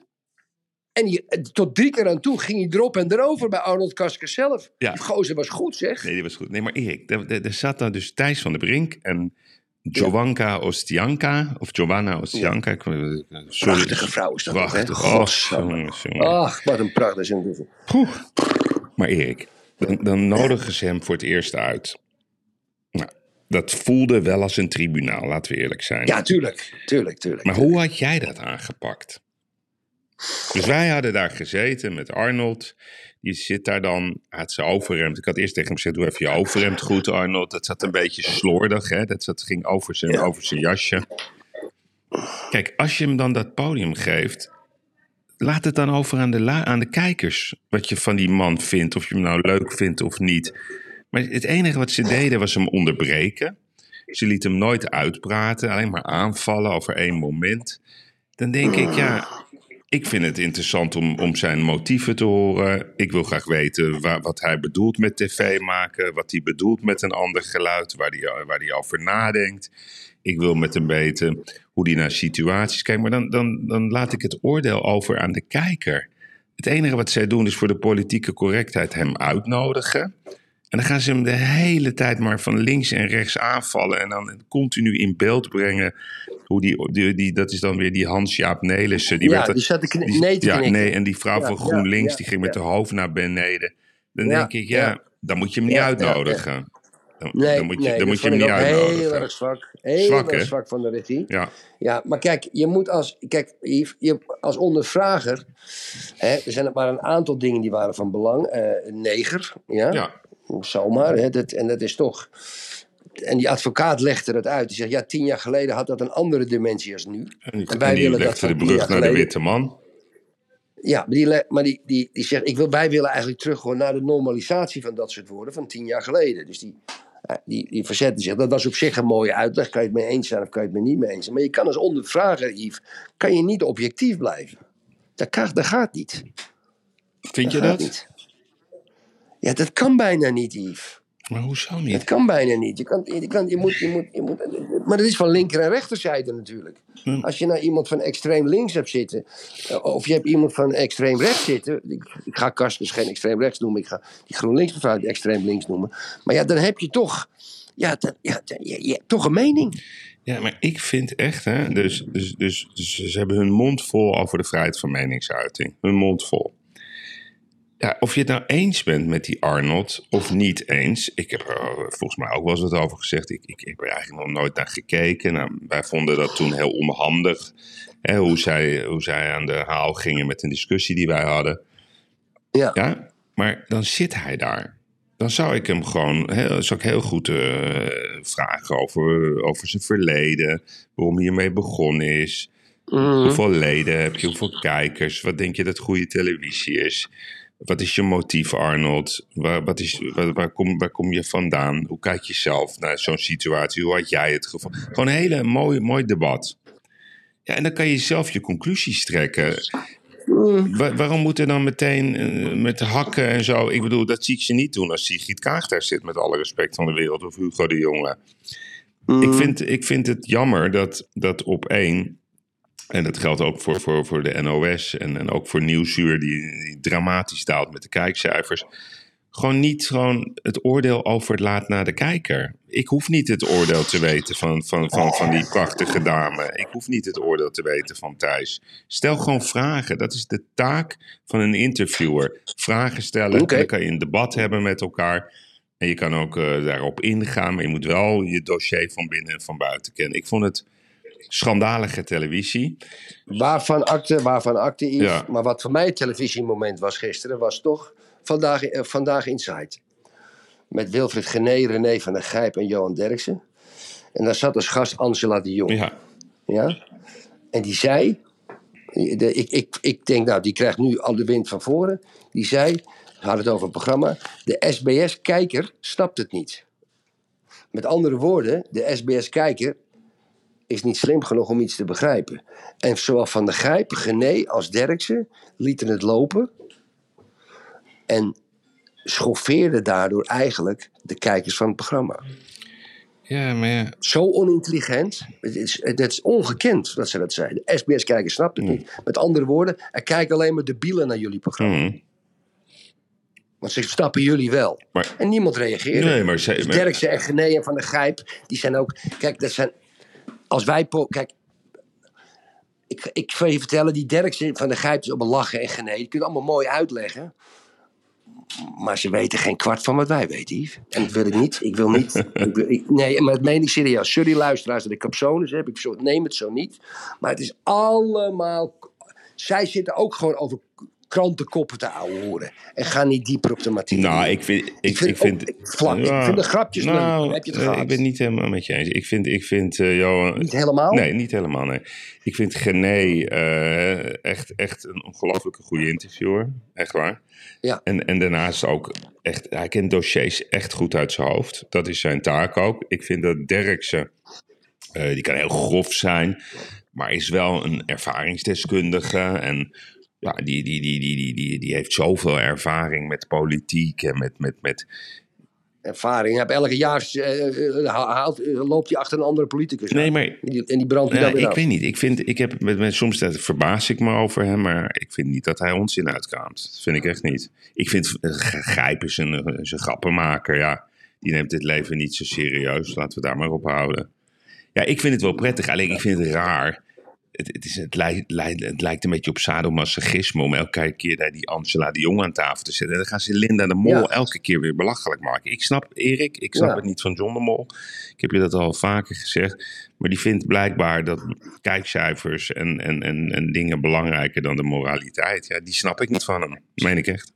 En die, eh, tot drie keer aan toe ging hij erop en erover bij Arnold Kaskens zelf. Ja. Die gozer was goed, zeg. Nee, die was goed. Nee, maar Erik, er, zat daar dus Thijs van der Brink en Jovanka Ostianka. Of Giovanna Ostianka. ik- Sorry. Prachtige vrouw is dat ook, hè? Prachtig. Jongens, jongens. Ach, wat een pracht. Dat is een- Poeh. Maar Erik, dan, dan nodigen ze hem voor het eerst uit. Dat voelde wel als een tribunaal, laten we eerlijk zijn. Ja, tuurlijk. Tuurlijk, tuurlijk. Maar hoe had jij dat aangepakt? Dus wij hadden daar gezeten met Arnold. Die zit daar dan, had zijn overhemd. Ik had eerst tegen hem gezegd, doe even je overhemd goed Arnold. Dat zat een beetje slordig, hè? Dat zat, ging over zijn, Ja. over zijn jasje. Kijk, als je hem dan dat podium geeft... Laat het dan over aan de, aan de kijkers. Wat je van die man vindt. Of je hem nou leuk vindt of niet. Maar het enige wat ze deden was hem onderbreken. Ze liet hem nooit uitpraten. Alleen maar aanvallen over één moment. Dan denk ik, ja, ik vind het interessant om, om zijn motieven te horen. Ik wil graag weten wa- wat hij bedoelt met tv maken. Wat hij bedoelt met een ander geluid. Waar hij, waar hij over nadenkt. Ik wil met hem weten hoe hij naar situaties kijkt. Maar dan, dan, dan laat ik het oordeel over aan de kijker. Het enige wat zij doen is voor de politieke correctheid hem uitnodigen. En dan gaan ze hem de hele tijd maar van links en rechts aanvallen. En dan continu in beeld brengen. Hoe die, die, die dat is dan weer die Hans-Jaap Nelissen. Die ja, werd, die zat te kn- die- nee te ja, knikken. nee, en die vrouw Ja, van GroenLinks, ja, die ging met haar hoofd naar beneden. Dan denk ik, ja, dan moet je hem niet uitnodigen. Dan, Nee, dan moet je, nee, dan moet je hem niet ook heel uitnodigen. erg zwak. Heel Zwak, erg zwak van de regie. Ja, Ja, maar kijk, je moet als, kijk, je, als ondervrager, hè, er zijn maar een aantal dingen die waren van belang. Eh, neger, ja, ja. Zomaar, hè, dat, en dat is toch... En die advocaat legde het uit. Die zegt, ja, tien jaar geleden had dat een andere dimensie als nu. En die, En wij en die willen dat legde de brug naar de witte man. Ja, maar die, maar die, die, die zegt, ik wil, wij willen eigenlijk terug gewoon naar de normalisatie van dat soort woorden van tien jaar geleden. Dus die, eh, die, die verzette zich. Dat was op zich een mooie uitleg. Kan je het mee eens zijn of kan je het mee niet mee eens zijn. Maar je kan als ondervrager, Yves, kan je niet objectief blijven. Dat, kan, dat gaat niet. Vind je gaat dat? Ja, dat kan bijna niet, Yves. Maar hoezo Het niet? kan bijna niet. Je, kan, je, kan, je, moet, je, moet, je moet. Maar dat is van linker en rechterzijde natuurlijk. Hm. Als je nou iemand van extreem links hebt zitten. eh, of je hebt iemand van extreem rechts zitten. Ik, ik ga Kastens geen extreem rechts noemen. Ik ga die GroenLinks mevrouw extreem links noemen. Maar ja, dan heb je toch. Ja, dan, ja, dan- toch een mening. Ja, maar ik vind echt, hè, dus, dus, dus, dus ze hebben hun mond vol over de vrijheid van meningsuiting. Hun mond vol. Ja, of je het nou eens bent met die Arnold of niet eens. Ik heb er eh, volgens mij ook wel eens wat over gezegd. Ik, ik heb er eigenlijk nog nooit naar gekeken. Nou, wij vonden dat toen heel onhandig. Hè, hoe, zij, hoe zij aan de haal gingen met een discussie die wij hadden. Ja. Ja, maar dan zit hij daar. Dan zou ik hem gewoon heel, zou ik heel goed eh, vragen over, over zijn verleden. Waarom hij ermee begonnen is. Mhm. Hoeveel leden heb je? Hoeveel kijkers? Wat denk je dat goede televisie is? Wat is je motief, Arnold? Waar, wat is, waar, waar, kom, waar kom je vandaan? Hoe kijk je zelf naar zo'n situatie? Hoe had jij het gevoel? Gewoon een hele mooi, mooi debat. Ja, en dan kan je zelf je conclusies trekken. Wa- waarom moet er dan meteen eh, met hakken en zo? Ik bedoel, dat zie ik ze niet doen als Sigrid Kaag daar zit, met alle respect van de wereld, of Hugo de Jonge. Ik, vind, ik vind het jammer dat, dat op één, en dat geldt ook voor, voor, voor de NOS en, en ook voor Nieuwsuur, die, die dramatisch daalt met de kijkcijfers, gewoon niet gewoon het oordeel over laat naar de kijker. Ik hoef niet het oordeel te weten van, van, van, van die prachtige dame. Ik hoef niet het oordeel te weten van Thijs. Stel gewoon vragen. Dat is de taak van een interviewer. Vragen stellen. Dan kan je een debat hebben met elkaar. En je kan ook eh, daarop ingaan. Maar je moet wel je dossier van binnen en van buiten kennen. Ik vond het schandalige televisie. Waarvan akte, waarvan Yves. Ja. Maar wat voor mij het televisiemoment was gisteren, was toch Vandaag, eh, vandaag Inside. Met Wilfried Gené, René van der Gijp en Johan Derksen. En daar zat als gast Angela de Jong. Ja, Ja? En die zei, de, ik, ik, ik denk nou, die krijgt nu al de wind van voren. Die zei, we hadden het over een programma, de SBS-kijker snapt het niet. Met andere woorden, de SBS-kijker is niet slim genoeg om iets te begrijpen. En zowel Van der Gijp, Gené als Derksen lieten het lopen. En schoffeerden daardoor eigenlijk de kijkers van het programma. ja maar ja. Zo onintelligent. Het is, het is ongekend dat ze dat zeiden. De SBS-kijker snapt het niet. Met andere woorden, er kijken alleen maar debielen naar jullie programma. Mhm. Want ze snappen jullie wel. Maar- en niemand reageerde. Nee, maar ze- Dus Derksen en Gené en Van der Gijp, die zijn ook... Kijk, dat zijn... Als wij... Kijk, ik, ik je vertellen, die Derksen van der Gijp is op een lachen en Gené. Die kunnen allemaal mooi uitleggen. Maar ze weten geen kwart van wat wij weten, Yves. En dat wil ik niet. Ik wil niet. ik wil- ik- nee, maar dat meen ik serieus. Sorry luisteraars dat ik capsones heb. Ik neem het zo niet. Maar het is allemaal... Zij zitten ook gewoon over krantenkoppen te ouwehoeren. En gaan niet dieper op de materie. Nou, ik vind... Ik, Ik vind ik vind, ook- vlak. Ik vind de grapjes leuk. nou, Heb je het eh, gehad? Ik ben het niet helemaal met je eens. Ik vind, ik vind eh, Johan... Niet helemaal? Nee, niet helemaal, nee. Ik vind Gené eh, echt, echt een ongelooflijke goede interviewer. Echt waar. Ja. En, en daarnaast ook echt... Hij kent dossiers echt goed uit zijn hoofd. Dat is zijn taak ook. Ik vind dat Derksen... die kan heel grof zijn... maar is wel een ervaringsdeskundige... en ja, die, die, die, die, die, die, die heeft zoveel ervaring met politiek en met, met, met ervaring. Heeft elke jaar eh, eh, haalt, eh, loopt hij achter een andere politicus. Nee, aan. maar En die, en die brandt hij Ja, dan weer ik af. weet niet. Ik vind, ik heb met, met, soms dat verbaas ik me over hem, maar ik vind niet dat hij onzin uitkraamt. Dat vind ik echt niet. Ik vind Gijp is een, is een grappenmaker, ja. Die neemt dit leven niet zo serieus. Laten we daar maar op houden. Ja, ik vind het wel prettig. Alleen ik vind het raar. Het, het, is, het, lijkt, het lijkt een beetje op sadomasochisme om elke keer daar die Angela de Jong aan tafel te zetten. En dan gaan ze Linda de Mol Ja. elke keer weer belachelijk maken. Ik snap Erik, ik snap Ja. het niet van John de Mol. Ik heb je dat al vaker gezegd. Maar die vindt blijkbaar dat kijkcijfers en, en, en, en dingen belangrijker dan de moraliteit. Ja, die snap ik niet van hem. Meen ik echt.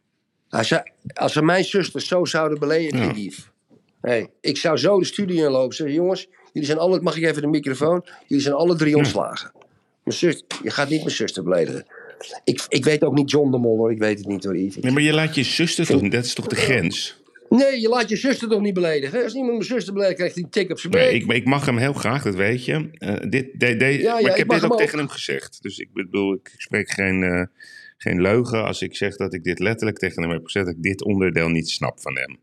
Als ze, als ze mijn zusters zo zouden beledigen, Ja. dief. Hey, ik zou zo de studio inlopen. Zeggen, jongens, jullie zijn alle, mag ik even de microfoon? Jullie zijn alle drie ontslagen. Mijn zus, je gaat niet mijn zuster beledigen. Ik, ik weet ook niet John de Mol hoor, ik weet het niet hoor Yves. Nee, maar je laat je zuster toch dat is toch de grens? Nee, je laat je zuster toch niet beledigen? Als iemand mijn zuster beledigt, krijgt hij een tik op zijn Nee, ik, ik mag hem heel graag, dat weet je. Eh, dit, de, de, Ja, maar ja, ik heb dit ook. tegen hem gezegd. Dus ik bedoel, ik spreek geen, eh, geen leugen als ik zeg dat ik dit letterlijk tegen hem heb gezegd. Dat ik dit onderdeel niet snap van hem.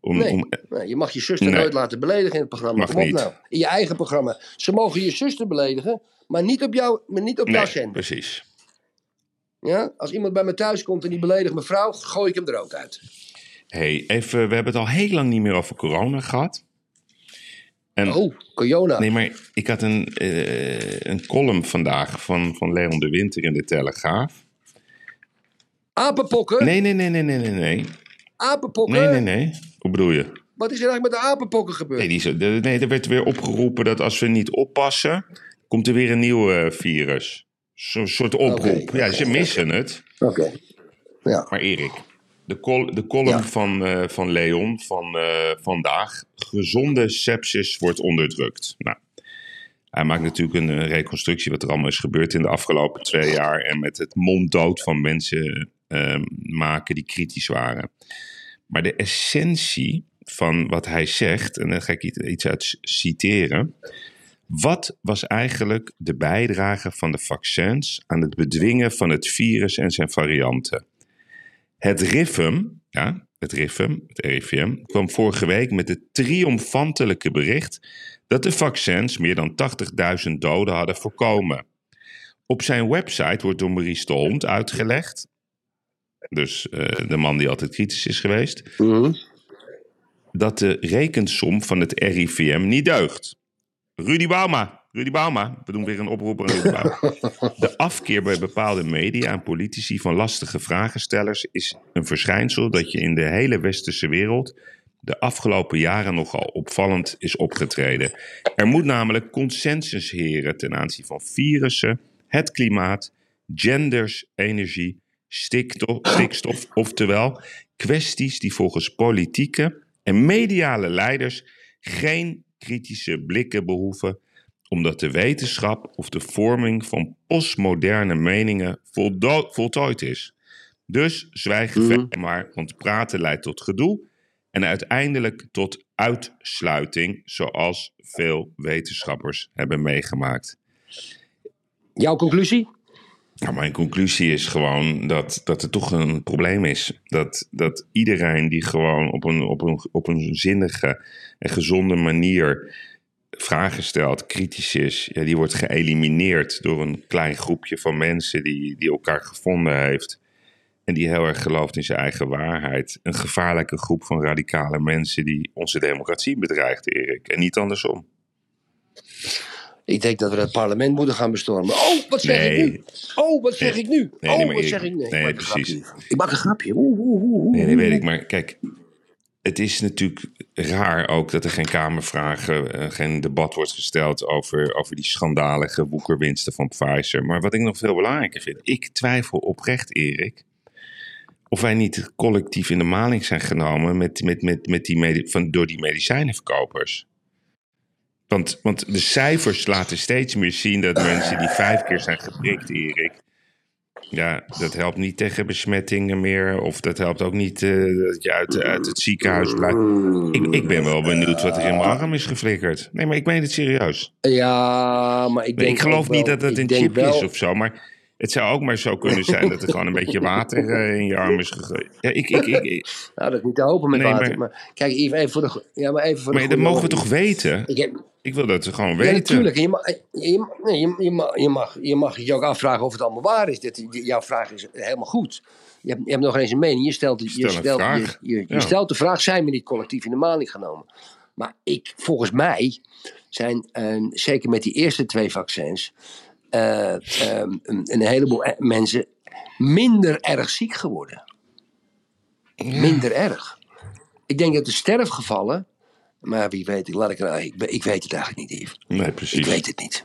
Om, Nee. om, Nee, je mag je zuster Nee. nooit laten beledigen in het programma. Mag niet. nou. In je eigen programma. Ze mogen je zuster beledigen, maar niet op, jou, maar niet op jouw nee, cent. precies. Ja? Als iemand bij me thuis komt en die beledigt mijn vrouw, gooi ik hem er ook uit. hey, even, we hebben het al heel lang niet meer over corona gehad. En, Oh, corona. Nee, maar ik had een, eh, een column vandaag van, van Leon de Winter in de Telegraaf. Apenpokken? Nee, nee, nee, nee, nee, nee, nee. Apenpokken? Nee, nee, nee. Hoe bedoel je? Wat is er eigenlijk met de apenpokken gebeurd? Nee, die, nee, er werd weer opgeroepen dat als we niet oppassen, komt er weer een nieuw eh, virus. Zo'n soort oproep. Ja, ze missen het. Oké. Ja. Maar Erik, de, col de column Ja. van, eh, van Leon van eh, vandaag. Gezonde sepsis wordt onderdrukt. Nou, hij maakt natuurlijk een reconstructie wat er allemaal is gebeurd in de afgelopen twee jaar. En met het monddood van mensen maken die kritisch waren. Maar de essentie van wat hij zegt, en daar ga ik iets- uit citeren. Wat was eigenlijk de bijdrage van de vaccins aan het bedwingen van het virus en zijn varianten? Het RIVM, ja, het RIVM, het RIVM, kwam vorige week met het triomfantelijke bericht dat de vaccins meer dan 80.000 doden hadden voorkomen. Op zijn website wordt door Maurice de Hond uitgelegd, dus eh, de man die altijd kritisch is geweest, Mhm. dat de rekensom van het RIVM niet deugt. Rudy Bauma, Rudy Bauma, we doen weer een oproep aan Rudy Bauma. De afkeer bij bepaalde media en politici van lastige vragenstellers is een verschijnsel dat je in de hele westerse wereld de afgelopen jaren nogal opvallend is opgetreden. Er moet namelijk consensus heren ten aanzien van virussen, het klimaat, genders, energie, stikstof, stikstof oftewel kwesties die volgens politieke en mediale leiders geen kritische blikken behoeven, omdat de wetenschap of de vorming van postmoderne meningen voltooid is. Dus zwijg Mhm. verder maar, want praten leidt tot gedoe en uiteindelijk tot uitsluiting, zoals veel wetenschappers hebben meegemaakt. Jouw conclusie? Nou, mijn conclusie is gewoon dat, dat er toch een probleem is. Dat, dat iedereen die gewoon op een, op, een, op een zinnige en gezonde manier vragen stelt, kritisch is, ja, die wordt geëlimineerd door een klein groepje van mensen die, die elkaar gevonden heeft. En die heel erg gelooft in zijn eigen waarheid. Een gevaarlijke groep van radicale mensen die onze democratie bedreigt, Erik. En niet andersom. Ik denk dat we het parlement moeten gaan bestormen. Oh, wat zeg Nee. ik nu? Oh, wat zeg Nee. ik nu? Nee, oh, wat ik- zeg ik nu? Ik nee, maak een precies. Ik maak een grapje. Oeh, oeh, oeh. Nee, dat weet ik. Maar kijk, het is natuurlijk raar ook dat er geen Kamervragen, eh, geen debat wordt gesteld over, over die schandalige woekerwinsten van Pfizer. Maar wat ik nog veel belangrijker vind, ik twijfel oprecht, Erik, of wij niet collectief in de maling zijn genomen met, met, met, met die medi- van, door die medicijnenverkopers. Want, want de cijfers laten steeds meer zien dat mensen die vijf keer zijn geprikt, Erik, ja, dat helpt niet tegen besmettingen meer. Of dat helpt ook niet eh, dat je uit, uit het ziekenhuis blijft. Ik, ik ben wel benieuwd wat er in mijn arm is geflikkerd. Nee, maar ik meen het serieus. Ja, maar ik denk ik geloof ook wel- niet dat het een wel- is of zo. Maar Het zou ook maar zo kunnen zijn dat er gewoon een beetje water eh, in je arm is gegooid. Ja, ik, ik, ik, ik- Nou, dat is niet te hopen met Nee, water. Maar, Maar, kijk, even, even voor de... Ja, maar even voor de maar dat mogen we toch weten? Ik heb, Ik wil dat ze gewoon Ja, weten. natuurlijk. Je mag, je, nee, je, je, mag, je, mag, je mag je ook afvragen of het allemaal waar is. Die- jouw vraag is helemaal goed. Je hebt, je hebt nog eens een mening. Je stelt, je, Stel stelt, vraag. je, Ja. stelt de vraag, zijn we niet collectief in de maling genomen? Maar ik, volgens mij zijn, eh, zeker met die eerste twee vaccins, eh, ehm, een, heleboel eh, mensen minder erg ziek geworden. Minder erg. Ik denk dat de sterfgevallen, maar wie weet, ik, laat ik, ik, ik weet het eigenlijk niet, Yves. Nee, Ik precies. weet het niet.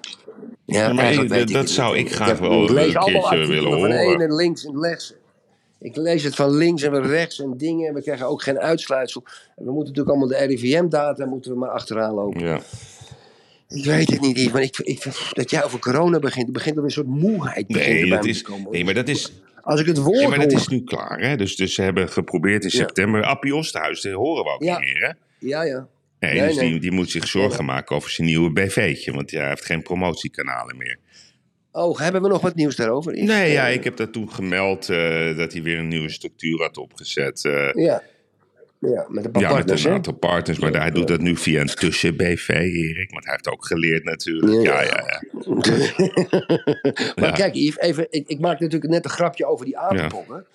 Ja, maar eigenlijk ik- ik dat zou ik graag wel ik een keertje willen van horen. één en links en rechts. Ik lees het van links en van rechts en dingen. We krijgen ook geen uitsluitsel. We moeten natuurlijk allemaal de RIVM-data moeten we maar achteraan lopen. Ja. Ik weet het niet, maar ik, ik, dat jij over corona begint, begint er een soort moeheid Nee, dat is, komen. nee, maar dat is, Als ik het woord nee, maar dat hoor- is nu klaar. Hè? Dus, dus ze hebben geprobeerd in Ja. september. Appie Osterhuis, dat horen we ook Ja. niet meer. Hè? Ja, ja. Nee, Nee, dus nee. Die, die moet zich zorgen maken over zijn nieuwe BV'tje. Want ja, hij heeft geen promotiekanalen meer. Oh, hebben we nog wat nieuws daarover? Nee, ja, Eh, ik heb dat toen gemeld eh, dat hij weer een nieuwe structuur had opgezet. eh, Ja. Ja, met een paar ja, met een aantal partners. Maar hij doet dat nu via een tussen-BV, Erik. Want hij heeft ook geleerd natuurlijk. Ja, Ja, ja, maar kijk, Yves, even, ik, ik maakte natuurlijk net een grapje over die apenpokken.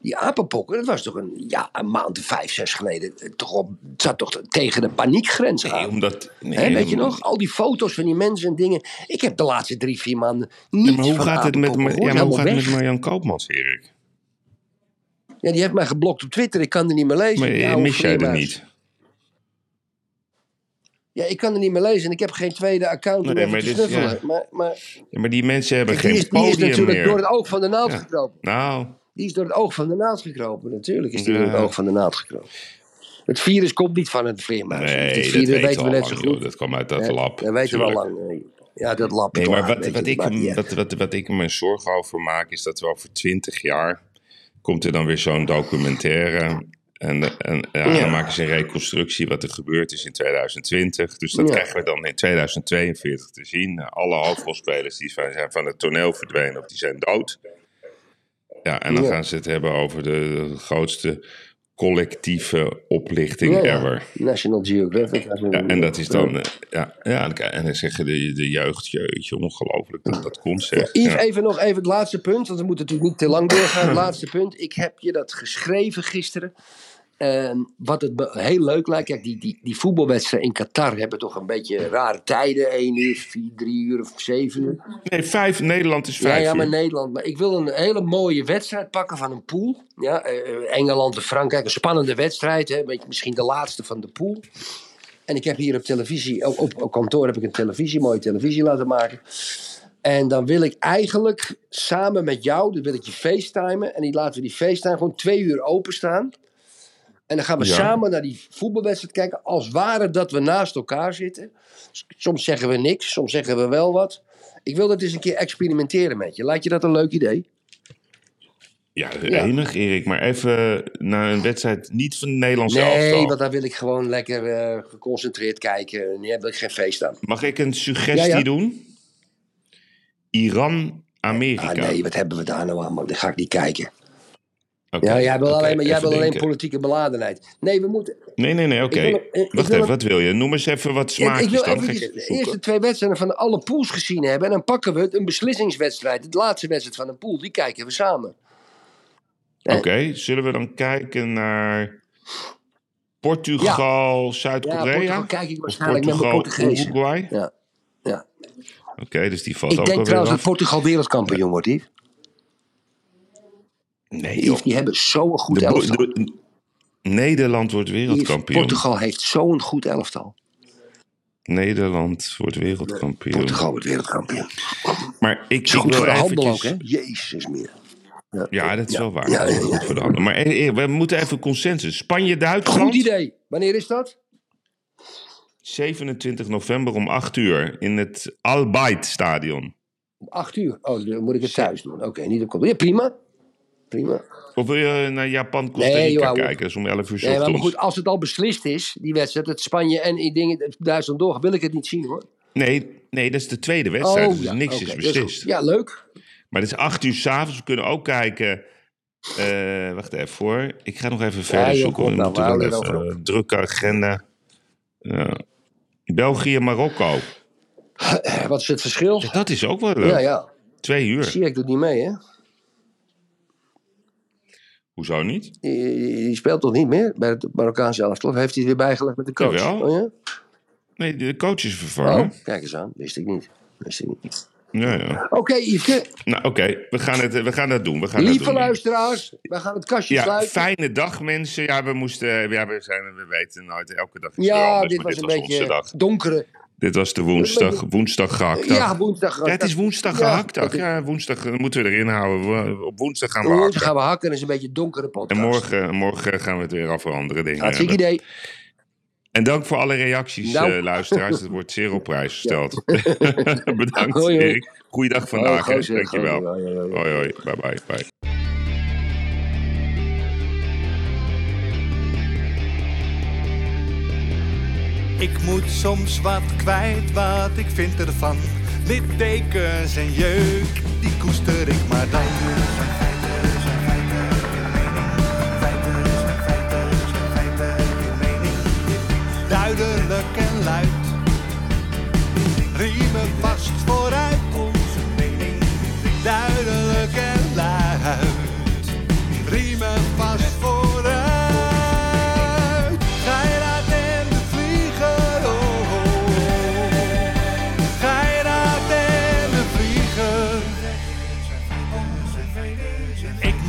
Die apenpokken, dat was toch een, ja, een maand vijf, zes geleden. eh, Toch op, het zat toch tegen de paniekgrens Nee, aan. omdat... Nee, weet je nog? Al die foto's van die mensen en dingen. Ik heb de laatste drie, vier maanden niet maar hoe gaat het met, ja, maar hoe gaat het met. Marjan Koopmans, Erik? Ja, die heeft mij geblokt op Twitter. Ik kan er niet meer lezen. Maar eh, mis jij dat vleermuis. niet? Ja, ik kan er niet meer lezen. En ik heb geen tweede account om Nee, maar te dit- snuffelen. ja. Maar, maar Ja, maar die mensen hebben die, geen is, die is natuurlijk meer. door het oog van de naald gekropen. Nou, Die is door het oog van de naald gekropen. Natuurlijk is die door het oog van de naald gekropen. Het virus komt niet van het vleermuis. nee, het dat virus weten we weten al we net lang, zo joh. goed. Dat kwam uit dat lab. Dat weten we al lang. Ja, dat lab. Nee, maar wat, ik, dat wat, wat ik me zorgen over maak, is dat we over twintig jaar... komt er dan weer zo'n documentaire... En, en ja, Ja. dan maken ze een reconstructie wat er gebeurd is in 2020. Dus dat Ja. krijgen we dan in 2042 te zien. Alle hoofdrolspelers die zijn zijn van het toneel verdwenen of die zijn dood. Ja, en dan gaan ze het hebben over de, de grootste collectieve oplichting Ja, ja. ever. National Geographic. Ja, en dat is dan, eh, ja, ja, en dan- en dan zeggen de, de jeugd, ongelooflijk dat dat concept. Yves, Ja. even nog even het laatste punt, want we moeten natuurlijk niet te lang doorgaan. Het laatste punt. Ik heb je dat geschreven gisteren. En wat het heel leuk lijkt, kijk, die, die, die voetbalwedstrijden in Qatar hebben toch een beetje rare tijden. 1 uur, 4, 3 uur of 7 uur. Nee, vijf, Nederland is Ja, vijf ja, maar uur. Nederland. Maar ik wil een hele mooie wedstrijd pakken van een pool. Ja, eh, eh, Engeland en Frankrijk, een spannende wedstrijd. Hè, misschien de laatste van de pool. En ik heb hier op televisie, op, op, op kantoor heb ik een televisie, mooie televisie laten maken. En dan wil ik eigenlijk samen met jou, dan wil ik je facetimen. En die laten we die facetime gewoon twee uur openstaan. En dan gaan we Ja. samen naar die voetbalwedstrijd kijken. Als ware dat we naast elkaar zitten. Soms zeggen we niks, soms zeggen we wel wat. Ik wil dat eens een keer experimenteren met je. Lijkt je dat een leuk idee? Ja, Ja. enig Erik, maar even naar een wedstrijd niet van het Nederlandse Nee, elftal. want daar wil ik gewoon lekker eh, geconcentreerd kijken. Nee, daar wil ik geen feest aan. Mag ik een suggestie Ja, ja. doen? Iran, Amerika. Ah, nee, wat hebben we daar nou aan? man? Dat ga ik niet kijken. Ja, jij wil alleen, maar jij wil alleen politieke beladenheid. Nee, we moeten. Nee, nee, nee, oké. Ik ik Wacht wil even, wat wil je? Noem eens even wat Ik, smaakjes ik wil even ik de eerste twee wedstrijden van alle pools gezien hebben. En dan pakken we het, een beslissingswedstrijd. De laatste wedstrijd van een pool. Die kijken we samen. Oké, zullen we dan kijken naar Portugal, Ja, Zuid-Korea? Portugal kijk ik waarschijnlijk met mijn Portugal, Portugezen. Uruguay? Ja, ja. Oké, dus die valt Ik ook denk alweer trouwens dat. Portugal wereldkampioen wordt, Yves. Nee, joh. die hebben zo'n goed De, elftal. de- Nederland wordt wereldkampioen. Portugal heeft zo'n goed elftal. Nederland wordt wereldkampioen. Portugal wordt wereldkampioen. Maar ik, goed wil voor de handel ook, hè? Jezus meer. Ja, dat is wel waar. Ja, goed voor de handel. Maar eh, eh, we moeten even consensus. Spanje-Duitsland. Goed idee. Wanneer is dat? 27 november om 8 uur in het Al Bayt stadion. Om acht uur. Oh, dan moet ik het thuis doen. Oké, niet op kantoor. Ja, prima. Prima. Of wil je naar Japan-Costa Nee, Rica joh, op. kijken? Dat is om 11 uur Nee, maar goed, als het al beslist is, die wedstrijd, het Spanje en die dingen, Duitsland door, wil ik het niet zien hoor. Nee, nee, dat is de tweede wedstrijd. dus ja, niks is dat goed. beslist. Ja, leuk. Maar het is acht uur s'avonds. We kunnen ook kijken. eh, wacht even hoor. Ik ga nog even verder joh, zoeken. We nou, moeten we houden even een drukke agenda. Ja. België, Marokko. Eh, Wat is het verschil? Dat is ook wel leuk. Ja, ja. Twee uur. Ziyech doet niet mee, hè? Hoezo niet? Die, die speelt toch niet meer bij het Marokkaanse elftal? Heeft hij het weer bijgelegd met de coach? Jawel. Oh, ja? Nee, de coach is vervangen. oh, kijk eens aan. Wist ik niet. Wist ik niet. Ja, ja. Oké, Yveske. Nou, oké. We, gaan het, we gaan dat doen. We gaan Lieve dat doen. luisteraars, wij gaan het kastje Ja, sluiten. fijne dag mensen. Ja, we moesten, ja, we, zijn, we weten nooit, elke dag is Ja, dit was een beetje donkere. Dit was de woensdag, woensdag gehaktdag. Ja, woensdag. Ja, het is woensdag gehaktdag. Ja, woensdag eh, moeten we erin houden. Op woensdag gaan we Woensdag hakken. gaan we hakken en is een beetje een donkere podcast. En morgen, morgen gaan we het weer over andere dingen Hartstikke hebben. idee. En dank voor alle reacties, Nou. eh, luisteraars. Het wordt zeer op prijs gesteld. Bedankt, Hoi, hoi. Erik. Goeiedag vandaag. Hoi, hè. gozer, Dankjewel. gozer, hoi, hoi, hoi. Hoi, hoi. Bye, bye. bye. Ik moet soms wat kwijt wat ik vind ervan. Littekens en jeuk, die koester ik maar dan. Duidelijk en luid. Riemen vast vooruit onze mening. Duidelijk en luid. Riemen